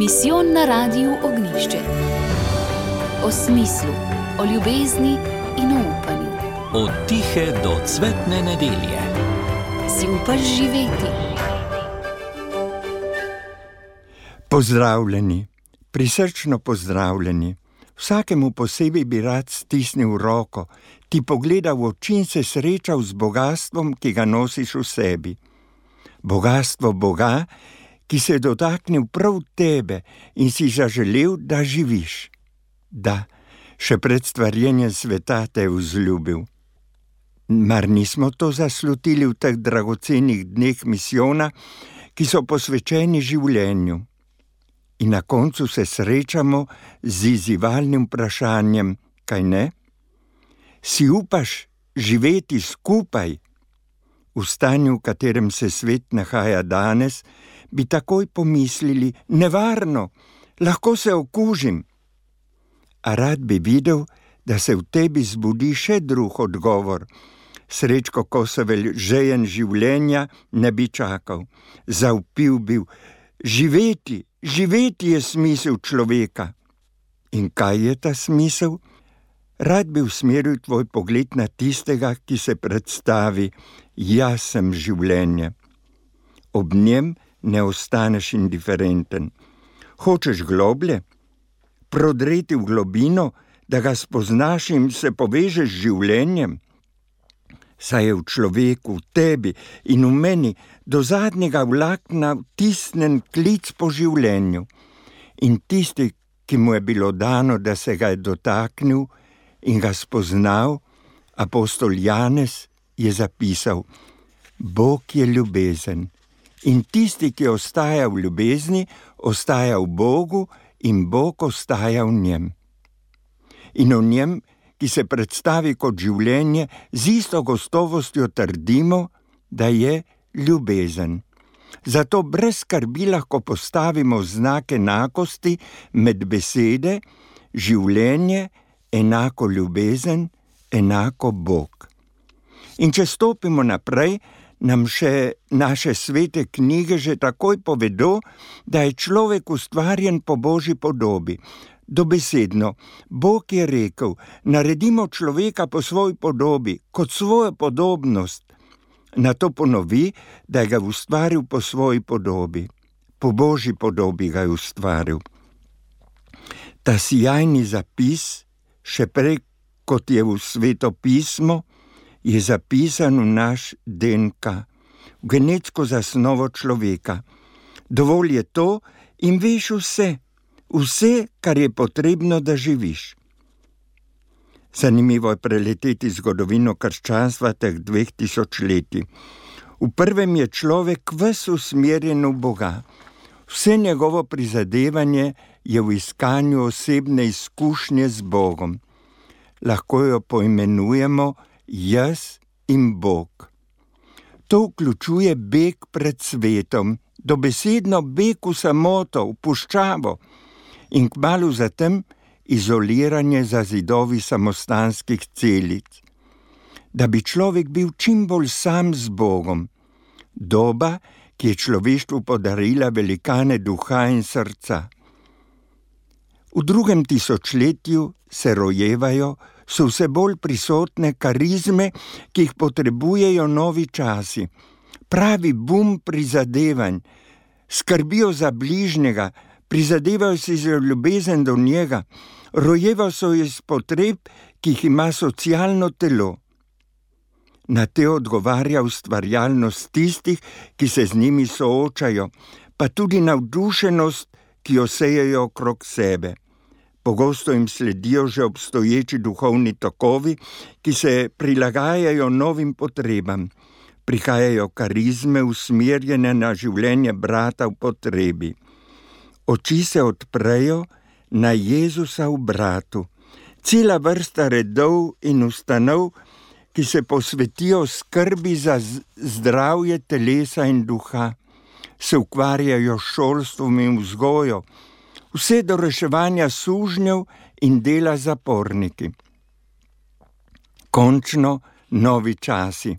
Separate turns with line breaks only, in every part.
Misijon na radiju Ognišče. O smislu, o ljubezni in o upanju.
Od tihe do cvetne nedelje.
Si upaš živeti?
Pozdravljeni, prisrčno pozdravljeni. Vsakemu posebej bi rad stisnil roko, ti pogledal v oči in se srečal z bogatstvom, ki ga nosiš v sebi. Bogatstvo Boga, ki se je dotaknil prav tebe in si zaželel, da živiš. Da, še pred stvarjenjem sveta te je vzljubil. Mar nismo to zaslutili v teh dragocenih dneh misijona, ki so posvečeni življenju? In na koncu se srečamo z izzivalnim vprašanjem, kaj ne? Si upaš živeti skupaj? V stanju, v katerem se svet nahaja danes, bi takoj pomislili: nevarno, lahko se okužim. A rad bi videl, da se v tebi zbudi še drug odgovor. Srečko Kosovel, žejen življenja, ne bi čakal, zaupil bil: živeti, živeti je smisel človeka. In kaj je ta smisel? Rad bi usmeril tvoj pogled na tistega, ki se predstavi: Jaz sem življenje. Ob njem ne ostaneš indiferenten. Hočeš globlje, prodreti v globino, da ga spoznaš in se povežeš z življenjem. Saj je v človeku, v tebi in v meni do zadnjega vlakna vtisnen klic po življenju. In tisti, ki mu je bilo dano, da se ga je dotaknil in ga spoznal, apostol Janez je zapisal: Bog je ljubezen. In tisti, ki ostaja v ljubezni, ostaja v Bogu in Bog ostaja v njem. In v njem, ki se predstavi kot življenje, z isto gostovostjo trdimo, da je ljubezen. Zato brez skrbi lahko postavimo znak enakosti med besede, življenje, enako ljubezen, enako Bog. In če stopimo naprej, nam še naše svete knjige že takoj povedo, da je človek ustvarjen po božji podobi. Dobesedno, Bog je rekel: naredimo človeka po svoji podobi, kot svojo podobnost. Na to ponovi, da je ga ustvaril po svoji podobi, po božji podobi ga je ustvaril. Ta sjajni zapis, še prej kot je v sveto pismo, je zapisan v naš DNK, v genetsko zasnovo človeka. Dovolj je to in veš vse, vse, kar je potrebno, da živiš. Zanimivo je preleteti zgodovino krščanstva teh dveh tisočletij. V prvem je človek vse usmerjen v Boga. Vse njegovo prizadevanje je v iskanju osebne izkušnje z Bogom. Lahko jo poimenujemo jaz in Bog. To vključuje beg pred svetom, dobesedno beg v samoto, v puščavo in kmalo zatem izoliranje za zidovi samostanskih celic. Da bi človek bil čim bolj sam z Bogom, doba, ki je človeštvu podarila velikane duha in srca. V drugem tisočletju se rojevajo, so vse bolj prisotne karizme, ki jih potrebujejo novi časi. Pravi bum prizadevanj, skrbijo za bližnjega, prizadevajo si za ljubezen do njega, rojevajo so iz potreb, ki jih ima socialno telo. Na te odgovarja ustvarjalnost tistih, ki se z njimi soočajo, pa tudi navdušenost, ki jo sejejo okrog sebe. Pogosto jim sledijo že obstoječi duhovni tokovi, ki se prilagajajo novim potrebam. Prihajajo karizme usmerjene na življenje brata v potrebi. Oči se odprejo na Jezusa v bratu. Cela vrsta redov in ustanov, ki se posvetijo skrbi za zdravje telesa in duha, se ukvarjajo s šolstvom in vzgojo vse do reševanja sužnjev in dela zaporniki. Končno novi časi.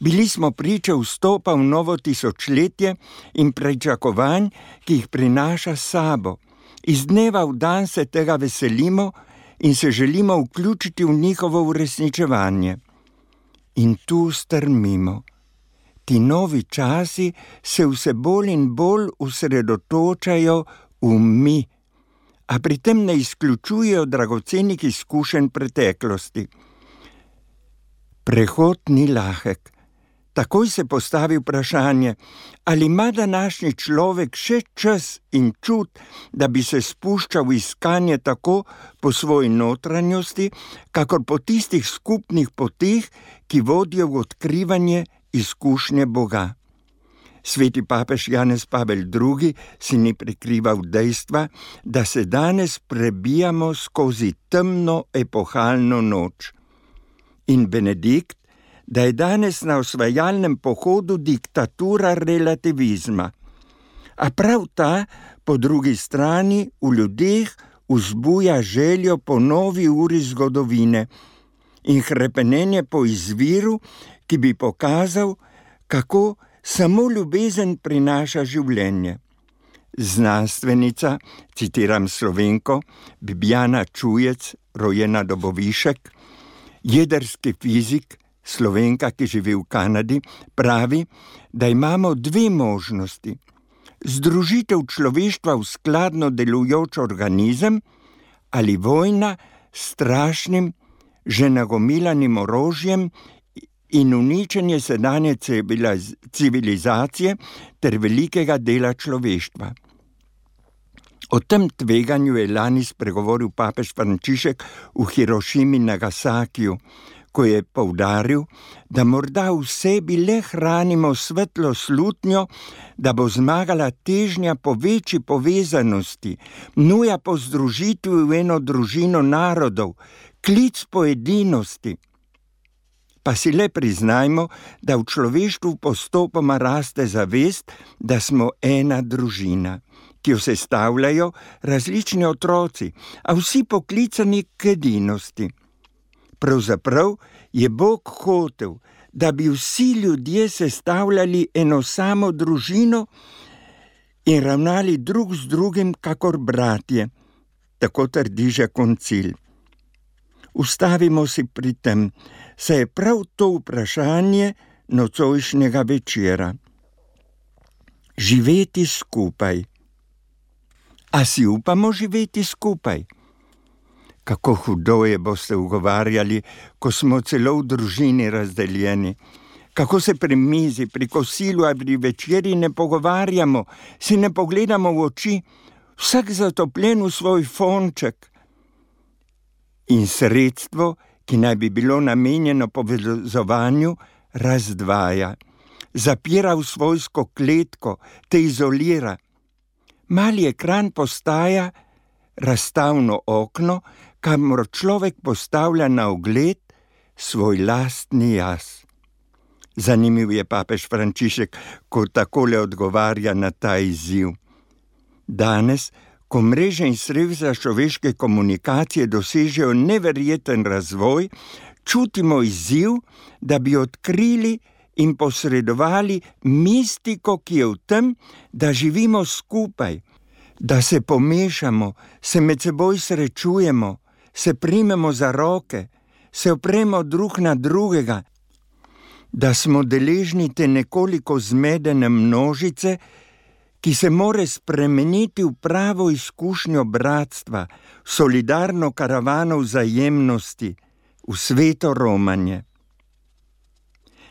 Bili smo priče vstopa v novo tisočletje in pričakovanj, ki jih prinaša sabo. Iz dneva v dan se tega veselimo in se želimo vključiti v njihovo uresničevanje. In tu strmimo. Ti novi časi se vse bolj in bolj usredotočajo v mi, a pri tem ne izključujejo dragocenih izkušenj preteklosti. Prehod ni lahek. Takoj se postavi vprašanje, ali ima današnji človek še čas in čut, da bi se spuščal v iskanje tako po svoji notranjosti, kakor po tistih skupnih poteh, ki vodijo v odkrivanje izkušnje Boga. Sveti papež Janez Pavel II. si ni prikrival dejstva, da se danes prebijamo skozi temno epohalno noč. In Benedikt, da je danes na osvajalnem pohodu diktatura relativizma. A prav ta, po drugi strani, v ljudeh vzbuja željo po novi uri zgodovine in krepenenje po izviru, ki bi pokazal, kako samo ljubezen prinaša življenje. Znanstvenica, citiram slovenko, Bibjana Čujec, rojena Dobovišek, jedrski fizik, slovenka, ki živi v Kanadi, pravi, da imamo dve možnosti: združitev človeštva v skladno delujoč organizem ali vojna s strašnim, že nagomilanim orožjem in uničenje sedanje civilizacije ter velikega dela človeštva. O tem tveganju je lani spregovoril papež Frančišek v Hirošimi in Nagasakiju, ko je poudaril, da morda v sebi le hranimo svetlo slutnjo, da bo zmagala težnja po večji povezanosti, nuja po združitvi v eno družino narodov, klic po edinosti pa si le priznajmo, da v človeštvu postopoma raste zavest, da smo ena družina, ki jo sestavljajo različni otroci, a vsi poklicani k edinosti. Pravzaprav je Bog hotel, da bi vsi ljudje sestavljali eno samo družino in ravnali drug z drugim, kakor bratje, tako trdi že koncil. Ustavimo si pri tem, se je prav to vprašanje nocojšnjega večera. Živeti skupaj. A si upamo živeti skupaj? Kako hudo je, boste ugovarjali, ko smo celo v družini razdeljeni. Kako se pri mizi, pri kosilu ali pri večerji ne pogovarjamo, si ne pogledamo v oči, vsak zatopljen v svoj fonček. In sredstvo, ki naj bi bilo namenjeno povezovanju, razdvaja, zapira v svojsko kletko, te izolira. Mali ekran postaja razstavno okno, kamor človek postavlja na ogled svoj lastni jaz. Zanimiv je papež Frančišek, ko takole odgovarja na ta izziv. Danes, ko mreže in sredstva človeške komunikacije dosežejo neverjeten razvoj, čutimo izziv, da bi odkrili in posredovali mistiko, ki je v tem, da živimo skupaj, da se pomešamo, se med seboj srečujemo, se primemo za roke, se opremo drug na drugega, da smo deležni te nekoliko zmedene množice, ki se more spremeniti v pravo izkušnjo bratstva, solidarno karavano vzajemnosti, v sveto romanje.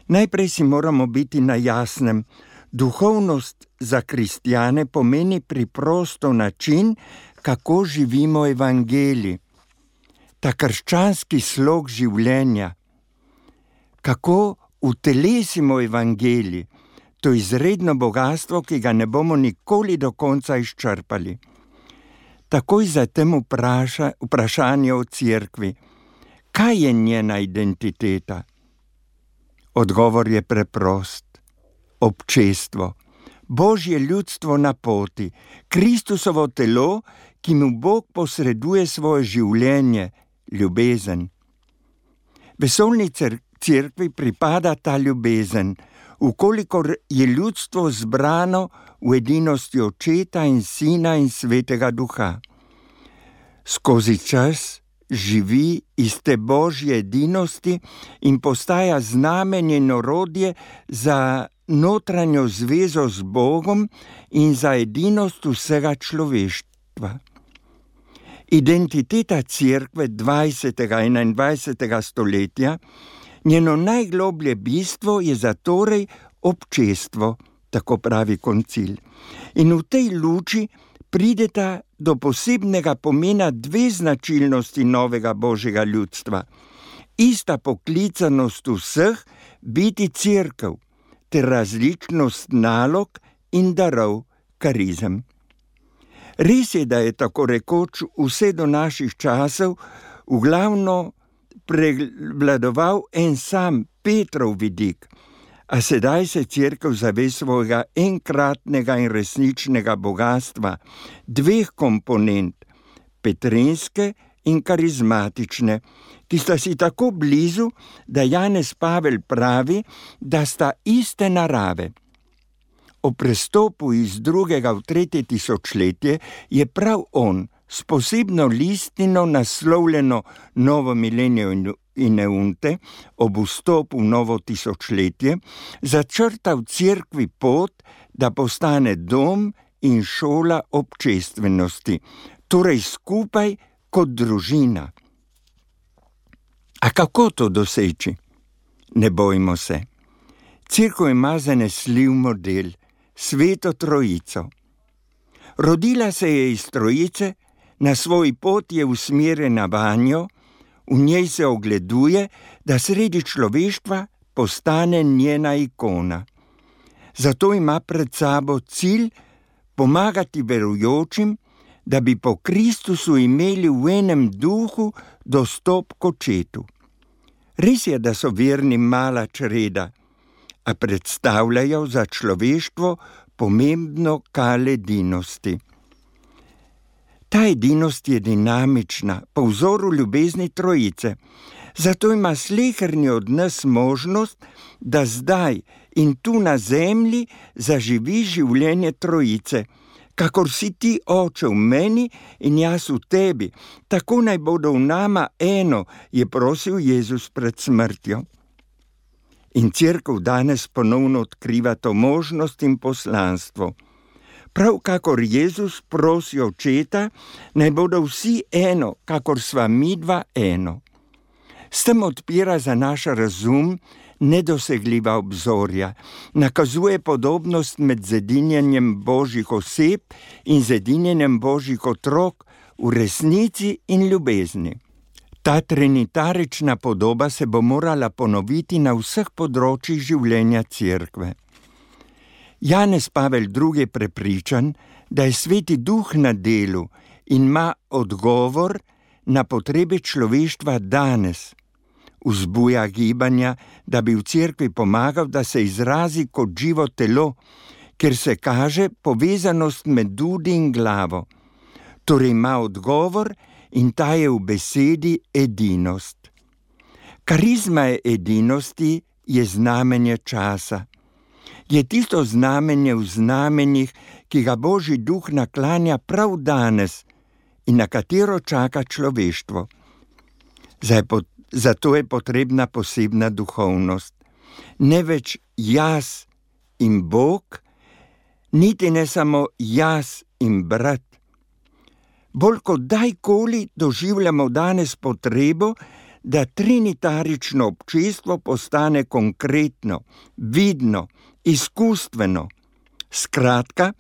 Najprej si moramo biti na jasnem, duhovnost za kristijane pomeni priprosto način, kako živimo evangeli, ta krščanski slog življenja, kako utelesimo evangeli to izredno bogatstvo, ki ga ne bomo nikoli do konca izčrpali. Takoj zatem vpraša, vprašanje o cerkvi, kaj je njena identiteta? Odgovor je preprost: občestvo, božje ljudstvo na poti, Kristusovo telo, ki mu Bog posreduje svoje življenje, ljubezen. Vesolni Cerkvi pripada ta ljubezen, ukolikor je ljudstvo zbrano v edinosti Očeta in Sina in Svetega Duha. Skozi čas živi iz te božje edinosti in postaja znamenje in orodje za notranjo zvezo z Bogom in za edinost vsega človeštva. Identiteta Cerkve 20. in 21. stoletja, njeno najgloblje bistvo je zatorej občestvo, tako pravi koncil. In v tej luči prideta do posebnega pomena dve značilnosti novega božjega ljudstva: ista poklicanost vseh biti crkv, ter različnost nalog in darov, karizem. Res je, da je tako rekoč vse do naših časov v glavno prevladoval en sam Petrov vidik, a sedaj se crkva zave svojega enkratnega in resničnega bogatstva, dveh komponent, petrinske in karizmatične, ki sta si tako blizu, da Janez Pavel pravi, da sta iste narave. O prestopu iz drugega v tretje tisočletje je prav on s posebno listino naslovljeno Novo milenijo in neunte ob vstopu v novo tisočletje začrtal crkvi pot, da postane dom in šola občestvenosti, torej skupaj kot družina. A kako to doseči? Ne bojmo se. Cirko ima zanesljiv model, sveto trojico. Rodila se je iz trojice, na svoj pot je usmerjena vanjo, v njej se ogleduje, da sredi človeštva postane njena ikona. Zato ima pred sabo cilj pomagati verujočim, da bi po Kristusu imeli v enem duhu dostop k očetu. Res je, da so verni mala čreda, a predstavljajo za človeštvo pomembno kale edinosti. Ta edinost je dinamična, po vzoru ljubezni trojice, zato ima slehrni od nas možnost, da zdaj in tu na zemlji zaživi življenje trojice kakor si ti, oče, v meni in jaz v tebi, tako naj bodo v nama eno, je prosil Jezus pred smrtjo. In crkv danes ponovno odkriva to možnost in poslanstvo. Prav kakor Jezus prosi očeta, naj bodo vsi eno, kakor sva mi dva eno. S tem odpira za naš razum nedosegljiva obzorja, nakazuje podobnost med zedinjenjem božjih oseb in zedinjenjem božjih otrok v resnici in ljubezni. Ta trinitarična podoba se bo morala ponoviti na vseh področjih življenja cerkve. Janez Pavel II. je prepričan, da je sveti duh na delu in ima odgovor na potrebe človeštva danes vzbuja gibanja, da bi v cerkvi pomagal, da se izrazi kot živo telo, ker se kaže povezanost med dudi in glavo. Torej ima odgovor in ta je v besedi edinost. Karizma edinosti je znamenje časa. Je tisto znamenje v znamenjih, ki ga Božji duh naklanja prav danes in na katero čaka človeštvo. Zato je potrebna posebna duhovnost. Ne več jaz in Bog, niti ne samo jaz in brat. Bolj kot dajkoli doživljamo danes potrebo, da trinitarično občestvo postane konkretno, vidno, izkustveno. Skratka,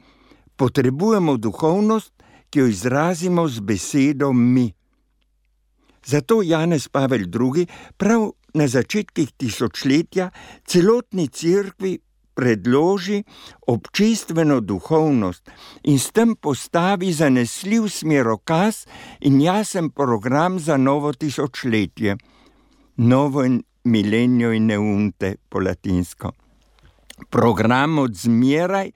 potrebujemo duhovnost, ki jo izrazimo z besedo mi. Zato Janez Pavel II. prav na začetkih tisočletja celotni cerkvi predloži občestveno duhovnost in s tem postavi zanesljiv smerokaz in jasen program za novo tisočletje, novo milenijo in neunte po latinsko. Program od zmeraj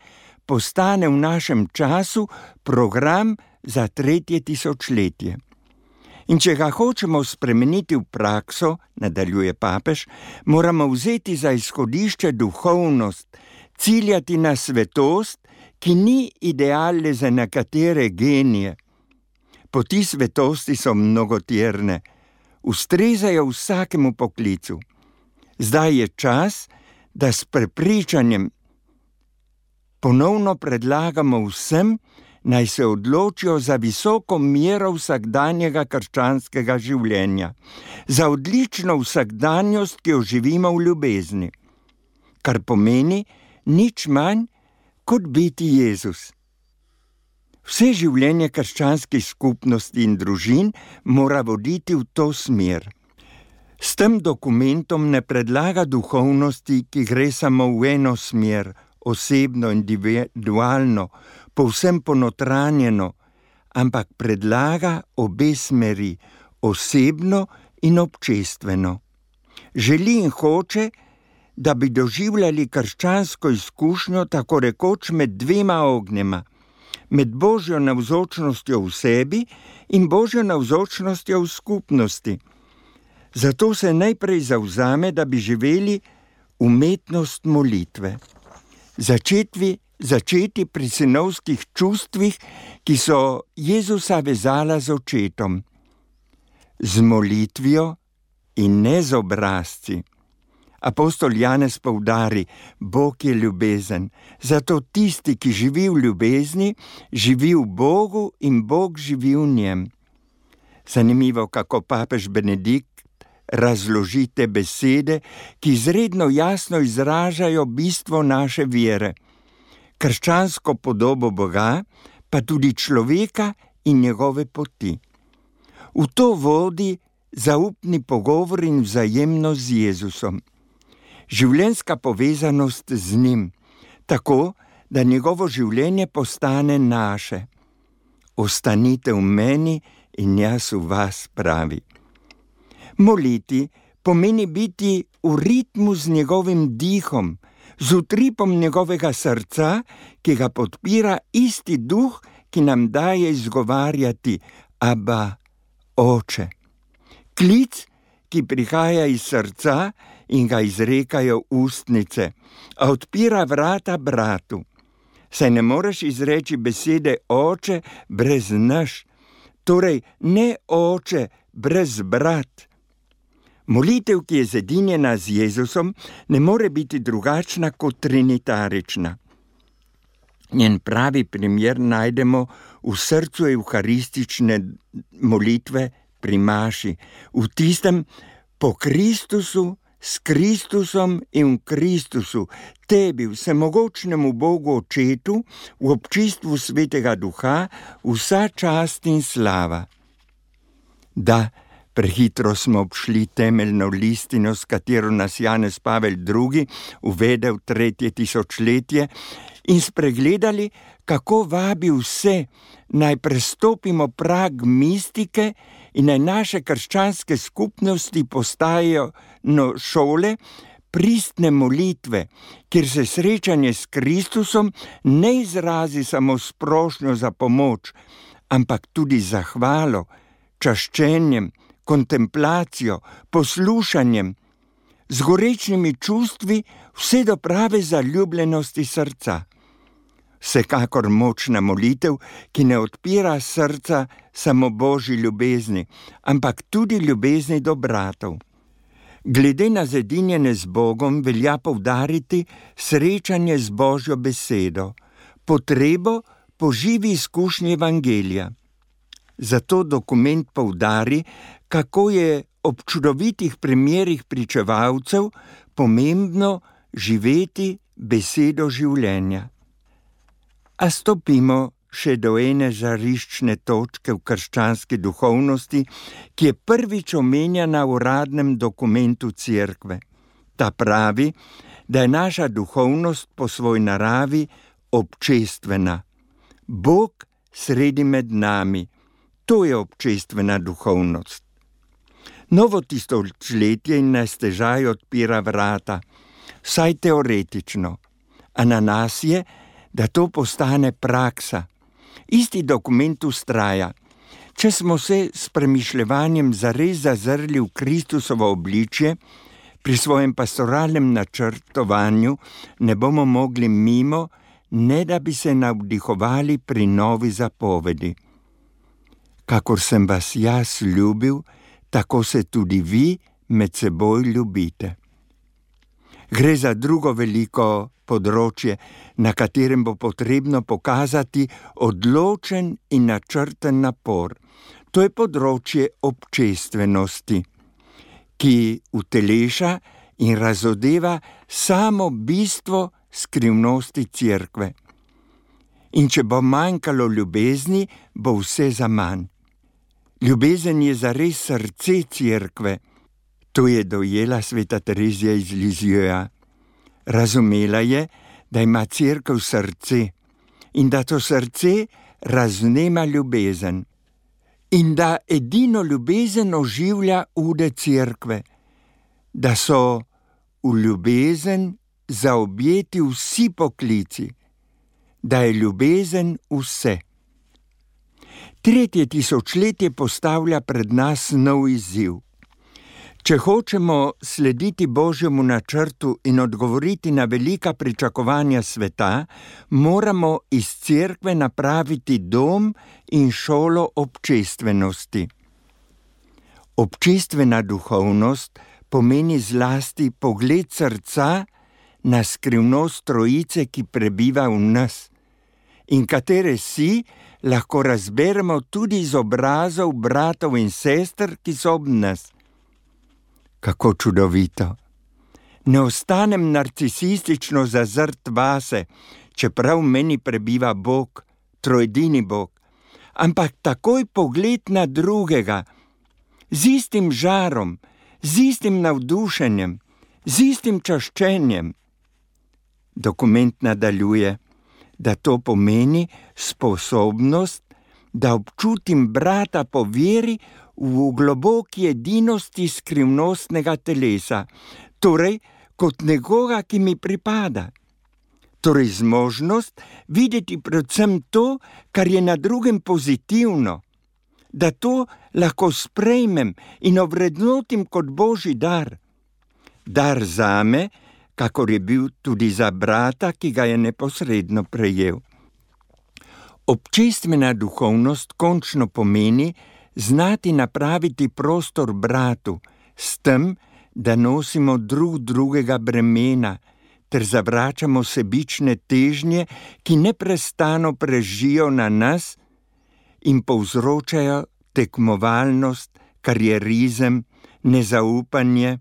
postane v našem času program za tretje tisočletje. In če ga hočemo spremeniti v prakso, nadaljuje papež, moramo vzeti za izhodišče duhovnost, ciljati na svetost, ki ni ideal le za nekatere genije. Poti svetosti so mnogotirne, ustrezajo vsakemu poklicu. Zdaj je čas, da s prepričanjem ponovno predlagamo vsem, naj se odločijo za visoko mero vsakdanjega krščanskega življenja, za odlično vsakdanjost, ki jo živimo v ljubezni, kar pomeni nič manj kot biti Jezus. Vse življenje krščanskih skupnosti in družin mora voditi v to smer. S tem dokumentom ne predlaga duhovnosti, ki gre samo v eno smer, osebno, individualno, povsem ponotranjeno, ampak predlaga obe smeri, osebno in občestveno. Želi in hoče, da bi doživljali krščansko izkušnjo tako rekoč med dvema ognjema, med božjo navzočnostjo v sebi in božjo navzočnostjo v skupnosti. Zato se najprej zauzame, da bi živeli umetnost molitve. Začetvi, začeti pri sinovskih čustvih, ki so Jezusa vezala z očetom, z molitvijo in ne z obrazci. Apostol Janez poudari, Bog je ljubezen, zato tisti, ki živi v ljubezni, živi v Bogu in Bog živi v njem. Zanimivo, kako papež Benedikt razloži te besede, ki izredno jasno izražajo bistvo naše vere, krščansko podobo Boga, pa tudi človeka in njegove poti. V to vodi zaupni pogovor in vzajemno z Jezusom življenjska povezanost z njim, tako da njegovo življenje postane naše. Ostanite v meni in jaz v vas pravi. Moliti pomeni biti v ritmu z njegovim dihom, z utripom njegovega srca, ki ga podpira isti duh, ki nam daje izgovarjati: Abba, oče. Klic, ki prihaja iz srca in ga izrekajo ustnice, a odpira vrata bratu. Saj ne moreš izreči besede oče brez naš, torej ne oče brez brat. Molitev, ki je zedinjena z Jezusom, ne more biti drugačna kot trinitarična. Njen pravi primer najdemo v srcu evharistične molitve pri Maši, v tistem po Kristusu, s Kristusom in v Kristusu, tebi, vsemogočnemu Bogu Očetu, v občistvu svetega duha, vsa čast in slava. Da, prehitro smo obšli temeljno listino, s katero nas Janez Pavel II. uvede v tretje tisočletje in spregledali, kako vabi vse, naj prestopimo prag mistike in naj naše krščanske skupnosti postajajo no šole, pristne molitve, kjer se srečanje s Kristusom ne izrazi samo s prošnjo za pomoč, ampak tudi zahvalo, čaščenjem, kontemplacijo, poslušanjem, z gorečnimi čustvi, vse do prave zaljubljenosti srca. Vsekakor močna molitev, ki ne odpira srca samo božji ljubezni, ampak tudi ljubezni do bratov. Glede na zedinjene z Bogom, velja poudariti srečanje z Božjo besedo, potrebo po živi izkušnji Evangelija. Zato dokument poudari, kako je ob čudovitih primerih pričevalcev pomembno živeti besedo življenja. A stopimo še do ene žariščne točke v krščanski duhovnosti, ki je prvič omenjena v uradnem dokumentu Cerkve. Ta pravi, da je naša duhovnost po svoji naravi občestvena. Bog sredi med nami, to je občestvena duhovnost. Novo tisočletje in nas težaj odpira vrata, saj teoretično, a na nas je, da to postane praksa. Isti dokument ustraja. Če smo se s premišljevanjem zares zazrli v Kristusovo obličje, pri svojem pastoralnem načrtovanju ne bomo mogli mimo, ne da bi se navdihovali pri novi zapovedi. Kakor sem vas jaz ljubil, tako se tudi vi med seboj ljubite. Gre za drugo veliko področje, na katerem bo potrebno pokazati odločen in načrten napor. To je področje občestvenosti, ki uteleša in razodeva samo bistvo skrivnosti cerkve. In če bo manjkalo ljubezni, bo vse za manj. Ljubezen je zares srce cerkve, to je dojela sveta Terezija iz Lizijoja. Razumela je, da ima cerkev srce in da to srce raznema ljubezen. In da edino ljubezen oživlja ude cerkve, da so v ljubezen zaobjeti vsi poklici, da je ljubezen vse. Tretje tisočletje postavlja pred nas nov izziv. Če hočemo slediti Božjemu načrtu in odgovoriti na velika pričakovanja sveta, moramo iz cerkve napraviti dom in šolo občestvenosti. Občestvena duhovnost pomeni zlasti pogled srca na skrivnost trojice, ki prebiva v nas in katere si lahko razberemo tudi iz obrazov bratov in sester, ki so ob nas. Kako čudovito! Ne ostanem narcisistično zazrt vase, čeprav meni prebiva Bog, trojdini Bog, ampak takoj pogled na drugega, z istim žarom, z istim navdušenjem, z istim čaščenjem. Dokument nadaljuje da to pomeni sposobnost, da občutim brata po veri v globoki edinosti skrivnostnega telesa, torej kot nekoga, ki mi pripada. Torej, zmožnost videti predvsem to, kar je na drugem pozitivno, da to lahko sprejmem in ovrednotim kot božji dar. Dar za me, kakor je bil tudi za brata, ki ga je neposredno prejel. Občestvena duhovnost končno pomeni znati napraviti prostor bratu, s tem, da nosimo drug drugega bremena, ter zavračamo sebične težnje, ki neprestano prežijo na nas in povzročajo tekmovalnost, karierizem, nezaupanje,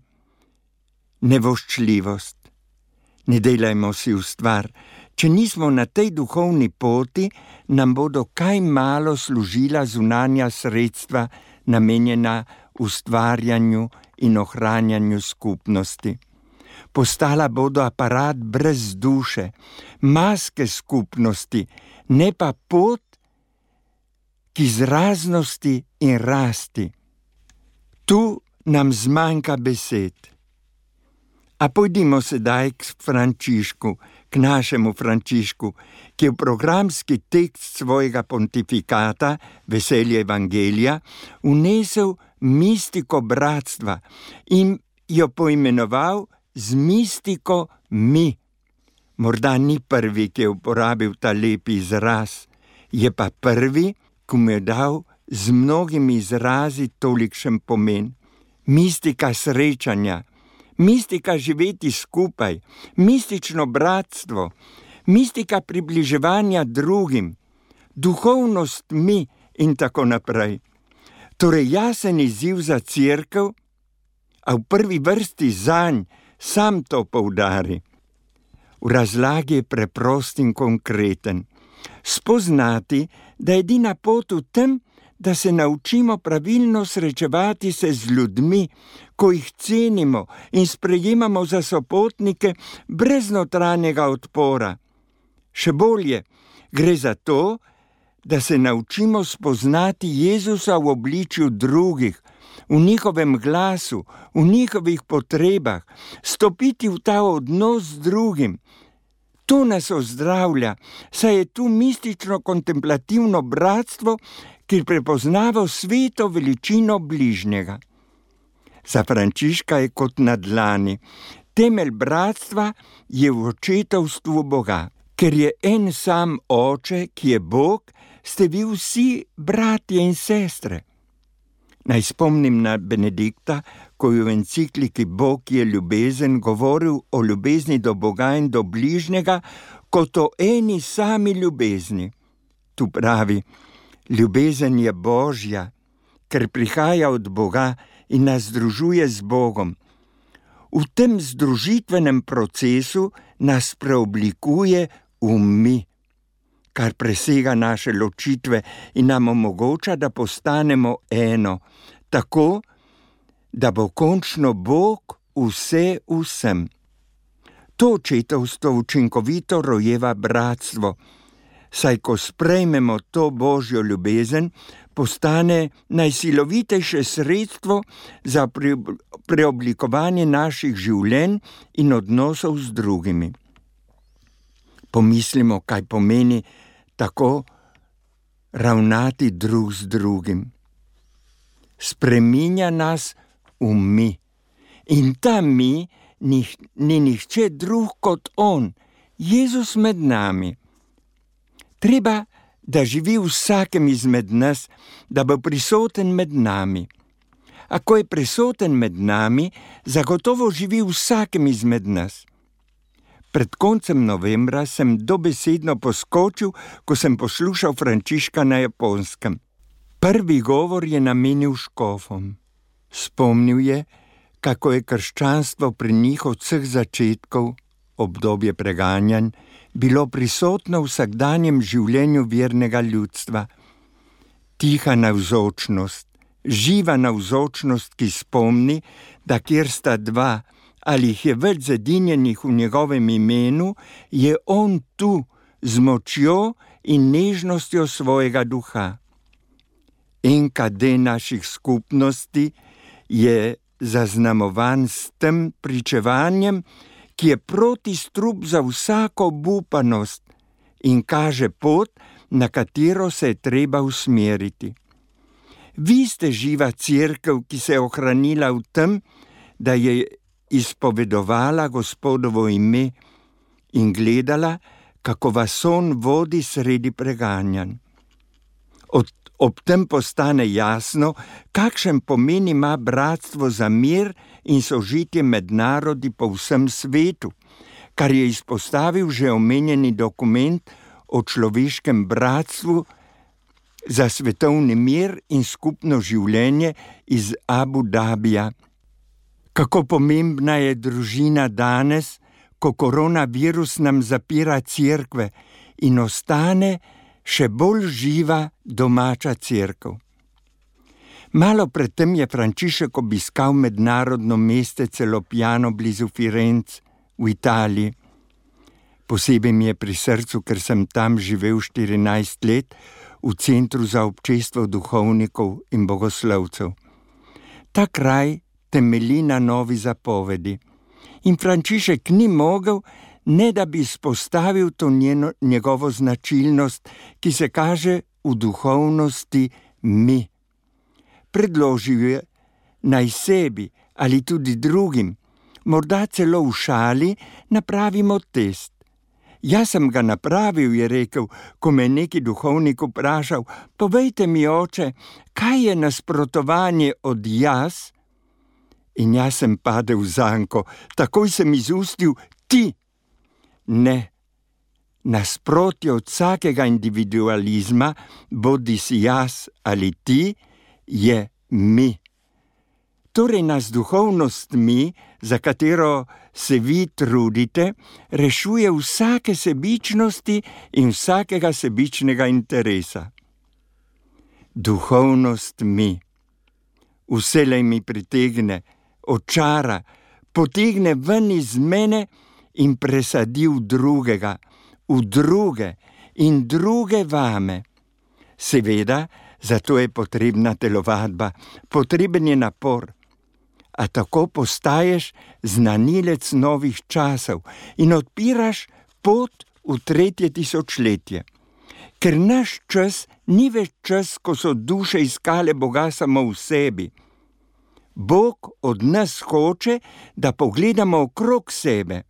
nevoščljivost ne delajmo si v stvar. Če nismo na tej duhovni poti, nam bodo kaj malo služila zunanja sredstva, namenjena ustvarjanju in ohranjanju skupnosti. Postala bodo aparat brez duše, maske skupnosti, ne pa pot k izraznosti in rasti. Tu nam zmanjka besed. A pojdimo sedaj k Frančišku, k našemu Frančišku, ki je v programski tekst svojega pontifikata, veselje Evangelija, unesel mistiko bratstva in jo poimenoval z mistiko mi. Morda ni prvi, ki je uporabil ta lepi izraz, je pa prvi, ki mu je dal z mnogimi izrazi tolikšen pomen. Mistika srečanja mistika živeti skupaj, mistično bratstvo, mistika približevanja drugim, duhovnost mi in tako naprej. Torej, jasen izziv za crkv, a v prvi vrsti za nj sam to poudari. V razlagi je preprost in konkreten. Spoznati, da je edina pot v tem, da se naučimo pravilno srečevati se z ljudmi, ko jih cenimo in sprejemamo za sopotnike brez notranjega odpora. Še bolje, gre za to, da se naučimo spoznati Jezusa v obličju drugih, v njihovem glasu, v njihovih potrebah, stopiti v ta odnos z drugim. To nas ozdravlja, saj je tu mistično kontemplativno bratstvo, ki prepoznava sveto veličino bližnjega. Za Frančiška je kot na dlani. Temelj bratstva je v očetovstvu Boga, ker je en sam oče, ki je Bog, ste vi vsi bratje in sestre. Naj spomnim na Benedikta, ko je v encikliki Bog je ljubezen govoril o ljubezni do Boga in do bližnjega, kot o eni sami ljubezni. Tu pravi: Ljubezen je božja, ker prihaja od Boga in nas združuje z Bogom. V tem združitvenem procesu nas preoblikuje v mi, kar presega naše ločitve in nam omogoča, da postanemo eno, tako da bo končno Bog vse vsem. To očetovstvo učinkovito rojeva bratstvo, saj ko sprejmemo to božjo ljubezen, postane najsilovitejše sredstvo za preoblikovanje naših življenj in odnosov z drugimi. Pomislimo, kaj pomeni tako ravnati drug z drugim. Spreminja nas v mi in ta mi ni, ni nihče drug kot On, Jezus med nami. Treba da živi v vsakem izmed nas, da bo prisoten med nami. A ko je prisoten med nami, zagotovo živi v vsakem izmed nas. Pred koncem novembra sem dobesedno poskočil, ko sem poslušal Frančiška na japonskem. Prvi govor je namenil škofom. Spomnil je, kako je krščanstvo pri njih od vseh začetkov, obdobje preganjanj, bilo prisotno v vsakdanjem življenju vernega ljudstva. Tiha navzočnost, živa navzočnost, ki spomni, da kjer sta dva ali jih je več zedinjenih v njegovem imenu, je on tu z močjo in nežnostjo svojega duha. NKD naših skupnosti je zaznamovan s tem pričevanjem, ki je proti strup za vsako bupanost in kaže pot, na katero se je treba usmeriti. Vi ste živa crkva, ki se je ohranila v tem, da je izpovedovala Gospodovo ime in gledala, kako vas on vodi sredi preganjanj. Od Ob tem postane jasno, kakšen pomen ima bratstvo za mir in sožitje med narodi po vsem svetu, kar je izpostavil že omenjeni dokument o človeškem bratstvu za svetovni mir in skupno življenje iz Abu Dabija. Kako pomembna je družina danes, ko koronavirus nam zapira crkve in ostane, še bolj živa domača crkva. Malo predtem je Frančišek obiskal mednarodno mestece Lopjano blizu Firenze v Italiji. Posebej mi je pri srcu, ker sem tam živel 14 let v centru za občestvo duhovnikov in bogoslovcev. Ta kraj temelji na novi zapovedi in Frančišek ni mogel, ne da bi izpostavil to njeno, njegovo značilnost, ki se kaže v duhovnosti mi. Predložil je naj sebi ali tudi drugim, morda celo v šali, napravimo test. Jaz sem ga napravil, je rekel, ko me je neki duhovnik vprašal: Povejte mi, oče, kaj je nasprotovanje od jaz? In jaz sem padel v zanko, takoj sem izustil ti ne. Nasprotje od vsakega individualizma, bodi si jaz ali ti, je mi. Torej nas duhovnost mi, za katero se vi trudite, rešuje vsake sebičnosti in vsakega sebičnega interesa. Duhovnost mi. Vselej mi pritegne, očara, potegne ven iz mene, in presadil drugega, v druge in druge vame. Seveda, zato je potrebna telovadba, potreben je napor. A tako postaješ znanilec novih časov in odpiraš pot v tretje tisočletje. Ker naš čas ni več čas, ko so duše iskale Boga samo v sebi. Bog od nas hoče, da pogledamo okrog sebe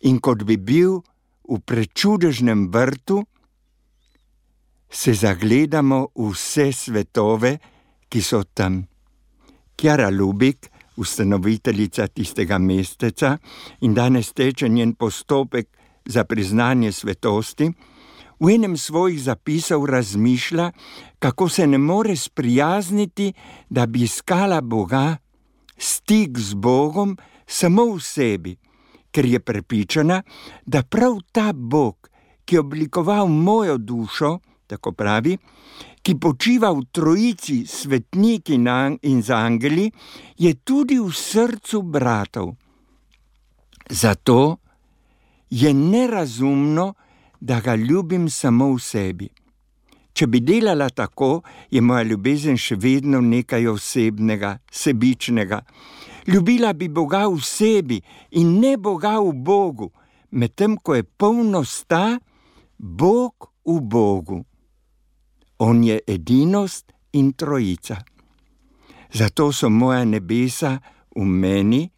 in kot bi bil v prečudežnem vrtu, se zagledamo v vse svetove, ki so tam. Kjara Lubik, ustanoviteljica tistega mesteca in danes teče njen postopek za priznanje svetosti, v enem svojih zapisov razmišlja, kako se ne more sprijazniti, da bi iskala Boga, stik z Bogom samo v sebi, ker je prepričana, da prav ta Bog, ki je oblikoval mojo dušo, tako pravi, ki počiva v trojici svetniki in z angeli, je tudi v srcu bratov. Zato je nerazumno, da ga ljubim samo v sebi. Če bi delala tako, je moja ljubezen še vedno nekaj osebnega, sebičnega. Ljubila bi Boga v sebi in ne Boga v Bogu, medtem ko je polnost ta, Bog v Bogu. On je edinost in trojica. Zato so moja nebesa v meni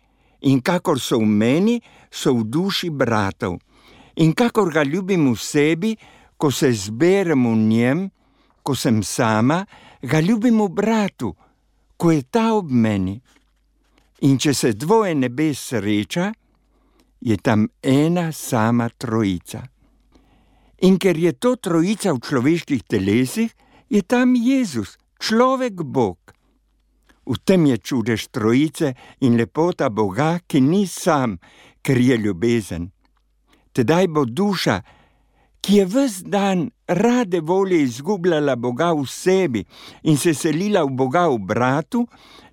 in kakor so v meni, so v duši bratov in kakor ga ljubim v sebi, ko se zberem v njem, ko sem sama, ga ljubim v bratu, ko je ta ob meni. In če se dvoje nebes sreča, je tam ena sama trojica. In ker je to trojica v človeških telesih, je tam Jezus, človek Bog. V tem je čudež trojice in lepota Boga, ki ni sam, ker je ljubezen tedaj bo duša, ki je vse dan rade volje izgubljala Boga v sebi in se selila v Boga v bratu,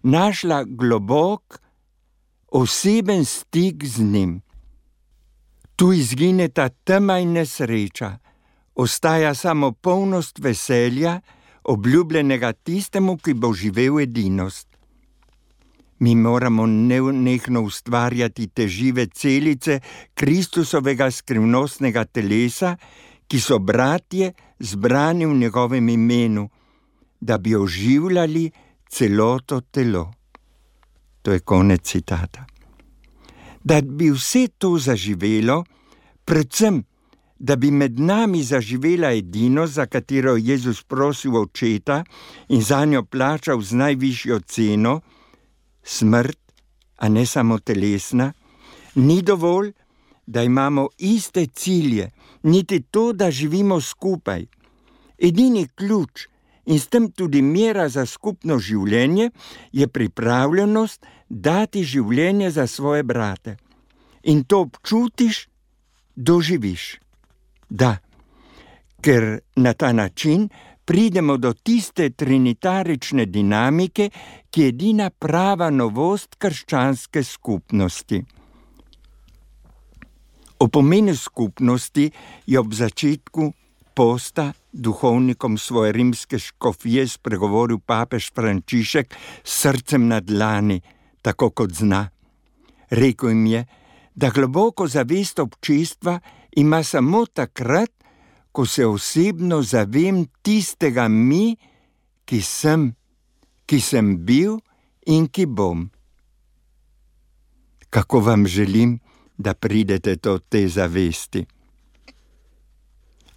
našla globok, oseben stik z njim. Tu izgine ta tema in nesreča, ostaja samo polnost veselja, obljubljenega tistemu, ki bo živel edinost. Mi moramo neunehno ustvarjati te žive celice Kristusovega skrivnostnega telesa, ki so bratje zbrani v njegovem imenu, da bi oživljali celoto telo. To je konec citata. Da bi vse to zaživelo, predvsem, da bi med nami zaživela edino, za katero je Jezus prosil očeta in za njo plačal z najvišjo ceno, smrt, a ne samo telesna, ni dovolj, da imamo iste cilje, niti to, da živimo skupaj. Edini ključ in s tem tudi mera za skupno življenje je pripravljenost dati življenje za svoje brate. In to občutiš, doživiš. Da, ker na ta način pridemo do tiste trinitarične dinamike, ki je edina prava novost krščanske skupnosti. O pomenu skupnosti je ob začetku posta duhovnikom svoje rimske škofije spregovoril papež Frančišek s srcem na dlani, tako kot zna. Rekl jim je, da globoko zavest občestva ima samo takrat, ko se osebno zavem tistega mi, ki sem, ki sem bil in ki bom. Kako vam želim, da pridete do te zavesti.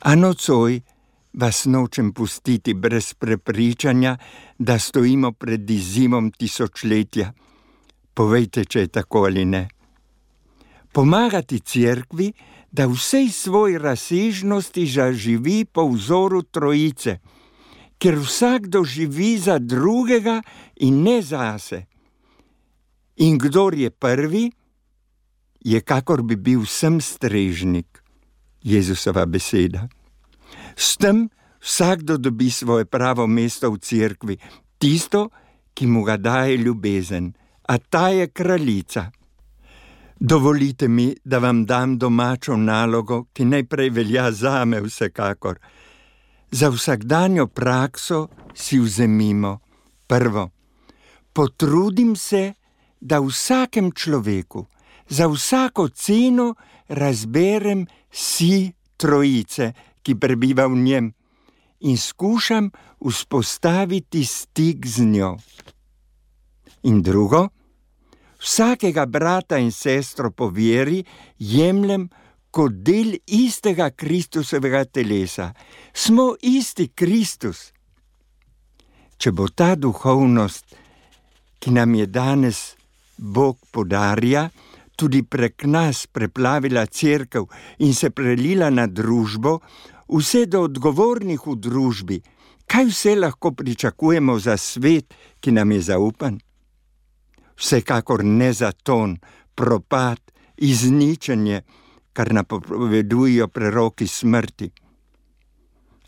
A nocoj vas nočem pustiti brez prepričanja, da stojimo pred izzivom tisočletja. Povejte, če je tako ali ne. Pomagati cerkvi, da vsej svoji razsežnosti zaživi po vzoru trojice, ker vsakdo živi za drugega in ne zase. In kdo je prvi, je kakor bi bil vsem strežnik, Jezusova beseda. S tem vsakdo dobi svoje pravo mesto v cerkvi, tisto, ki mu ga daje ljubezen, a ta je kraljica. Dovolite mi, da vam dam domačo nalogo, ki najprej velja za me, vsekakor. Za vsakdanjo prakso si vzemimo prvo. Potrudim se, da vsakem človeku, za vsako ceno razberem si trojice, ki prebiva v njem, in skušam vzpostaviti stik z njo. In drugo, vsakega brata in sestro po veri jemljem kot del istega Kristusovega telesa. Smo isti Kristus. Če bo ta duhovnost, ki nam je danes Bog podarja, tudi prek nas preplavila crkv in se prelila na družbo, vse do odgovornih v družbi, kaj vse lahko pričakujemo za svet, ki nam je zaupan? Vsekakor ne za ton, propad, izničenje, kar napovedujejo preroki smrti.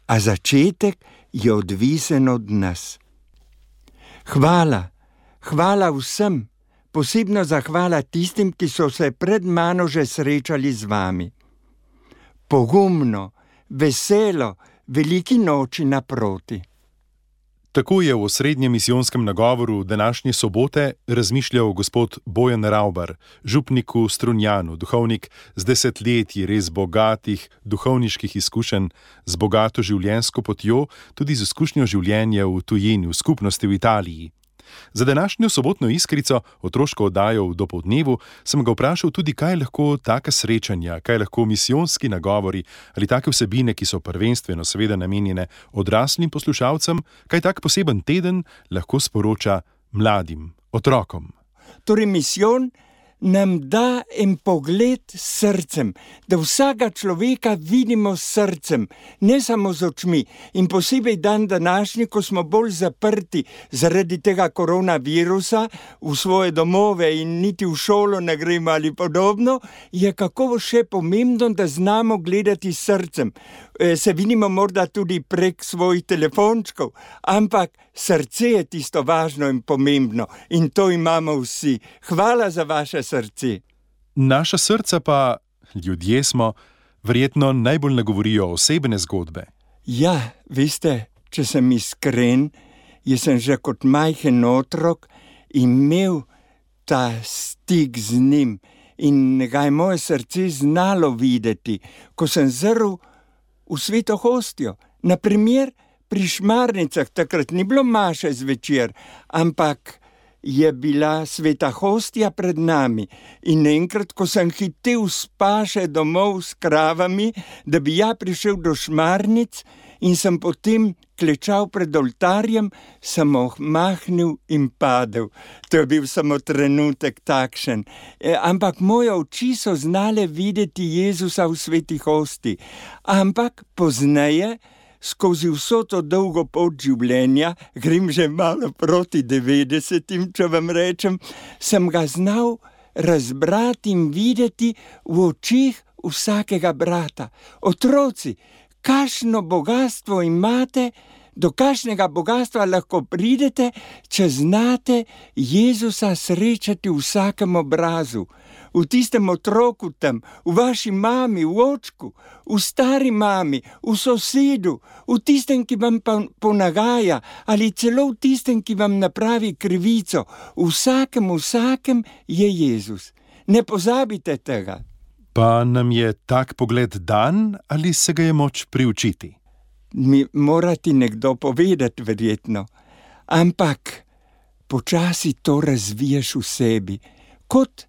A začetek je odvisen od nas. Hvala, hvala vsem, posebno zahvala tistim, ki so se pred mano že srečali z vami. Pogumno, veselo, veliki noči naproti.
Tako je v osrednjem misijonskem nagovoru današnje sobote razmišljal gospod Bojan Rauber, župnik v Strunjanu, duhovnik z desetletji res bogatih duhovniških izkušenj, z bogato življenjsko potjo, tudi z izkušnjo življenja v tujini, v skupnosti v Italiji. Za današnjo sobotno iskrico, otroško oddajo v dopodnevu, sem ga vprašal tudi, kaj lahko taka srečanja, kaj lahko misijonski nagovori ali take vsebine, ki so prvenstveno seveda namenjene odraslim poslušalcem, kaj tak poseben teden lahko sporoča mladim, otrokom.
Torej, misijon nam da en pogled s srcem, da vsega človeka vidimo s srcem, ne samo z očmi. In posebej dan današnji, ko smo bolj zaprti zaradi tega koronavirusa v svoje domove in niti v šolo ne gremo ali podobno, je kako še pomembno, da znamo gledati s srcem. E, se vidimo morda tudi prek svojih telefončkov, ampak srce je tisto važno in pomembno in to imamo vsi. Hvala za vaše srce.
Naša srca pa, ljudje smo, verjetno najbolj nagovorijo osebne zgodbe.
Ja, veste, če sem iskren, jaz sem že kot majhen otrok imel ta stik z njim in ga je moje srce znalo videti, ko sem zrl v sveto hostijo. Naprimer, pri šmarnicah takrat ni bilo maše zvečer, ampak je bila sveta hostija pred nami. In enkrat, ko sem hitel spaše domov s kravami, da bi ja prišel do šmarnic, in sem potem klečal pred oltarjem, sem ohmahnil in padel. To je bil samo trenutek takšen. E, ampak moje oči so znale videti Jezusa v sveti hosti. Ampak pozneje, skozi vso to dolgo pot življenja, grem že malo proti 90, če vam rečem, sem ga znal razbrati in videti v očih vsakega brata. Otroci, kakšno bogatstvo imate, do kakšnega bogatstva lahko pridete, če znate Jezusa srečati v vsakem obrazu, v tistem otroku tam, v vaši mami, v očku, v stari mami, v sosedu, v tistem, ki vam ponagaja, ali celo v tistem, ki vam napravi krivico. V vsakem, vsakem je Jezus. Ne pozabite tega.
Pa nam je tak pogled dan ali se ga je moč priučiti?
Mi mora ti nekdo povedati, verjetno. Ampak počasi to razviješ v sebi, kot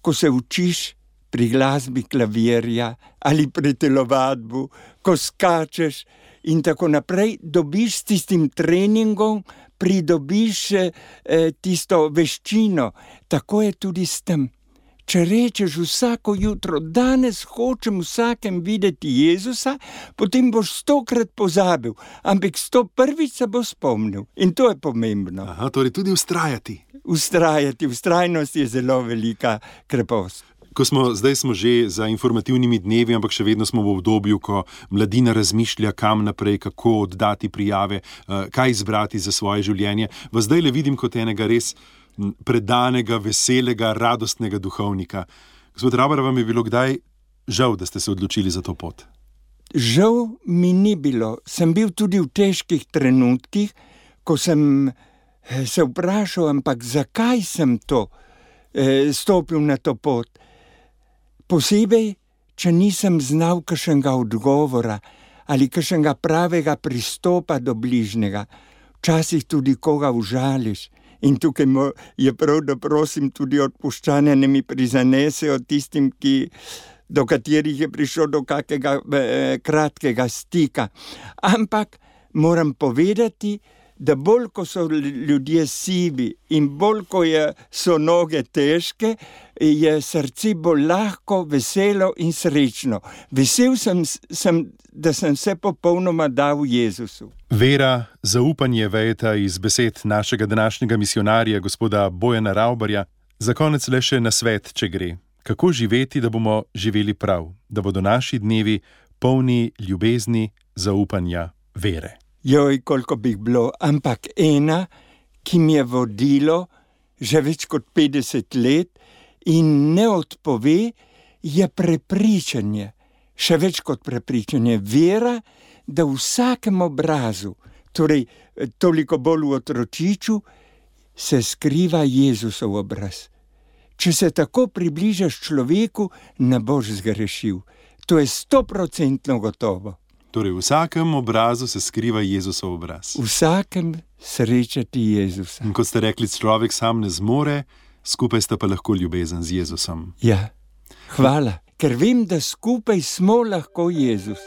ko se učiš pri glasbi klavirja ali pri telovadbu, ko skačeš in tako naprej, dobiš s tistim treningom, pridobiš eh, tisto veščino. Tako je tudi s tem. Če rečeš vsako jutro, danes hočem vsakem videti Jezusa, potem boš stokrat pozabil, ampak sto prvič se bo spomnil in to je pomembno.
Aha, torej tudi ustrajati.
Ustrajati, ustrajnost je zelo velika krepost.
Ko smo zdaj smo že za informativnimi dnevi, ampak še vedno smo v obdobju, ko mladina razmišlja, kam naprej, kako oddati prijave, eh, kaj izbrati za svoje življenje. V zdaj le vidim kot enega res predanega, veselega, radostnega duhovnika. Gospod Rabar, vam je bilo kdaj žal, da ste se odločili za to pot?
Žal mi ni bilo. Sem bil tudi v težkih trenutkih, ko sem eh, se vprašal, ampak zakaj sem to eh, stopil na to pot. Posebej če nisem znal kakšnega odgovora ali kakšnega pravega pristopa do bližnjega, včasih tudi koga užališ. In tukaj je prav, da prosim tudi odpuščanje, ne mi prizanesejo tistim, ki, do katerih je prišlo do kakega eh, kratkega stika. Ampak moram povedati, da bolj ko so ljudje sivi in bolj ko je, so noge težke, je srce bolj lahko, veselo in srečno. Vesel sem, sem, da sem se popolnoma dal Jezusu.
Vera, zaupanje vejeta iz besed našega današnjega misionarja, gospoda Bojana Raubarja. Za konec le še na svet, če gre. Kako živeti, da bomo živeli prav, da bodo naši dnevi polni ljubezni, zaupanja, vere
joj, koliko bi bilo, ampak ena, ki mi je vodilo že več kot 50 let in ne odpove, je prepričanje, še več kot prepričanje, vera, da v vsakem obrazu, torej toliko bolj v otročiču, se skriva Jezusov obraz. Če se tako približaš človeku, ne boš zgrešil. To je stoprocentno gotovo.
Torej, v vsakem obrazu se skriva Jezusov obraz.
V vsakem srečati Jezusa.
In kot ste rekli, človek sam ne zmore, skupaj sta pa lahko ljubezen z Jezusom.
Ja, hvala, ker vem, da skupaj smo lahko Jezus.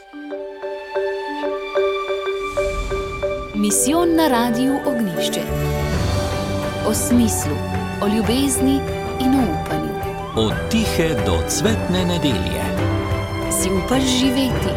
Misijon na radiju Ognišče. O smislu, o ljubezni in o upanju.
Od tihe do cvetne nedelje.
Si upaš živeti?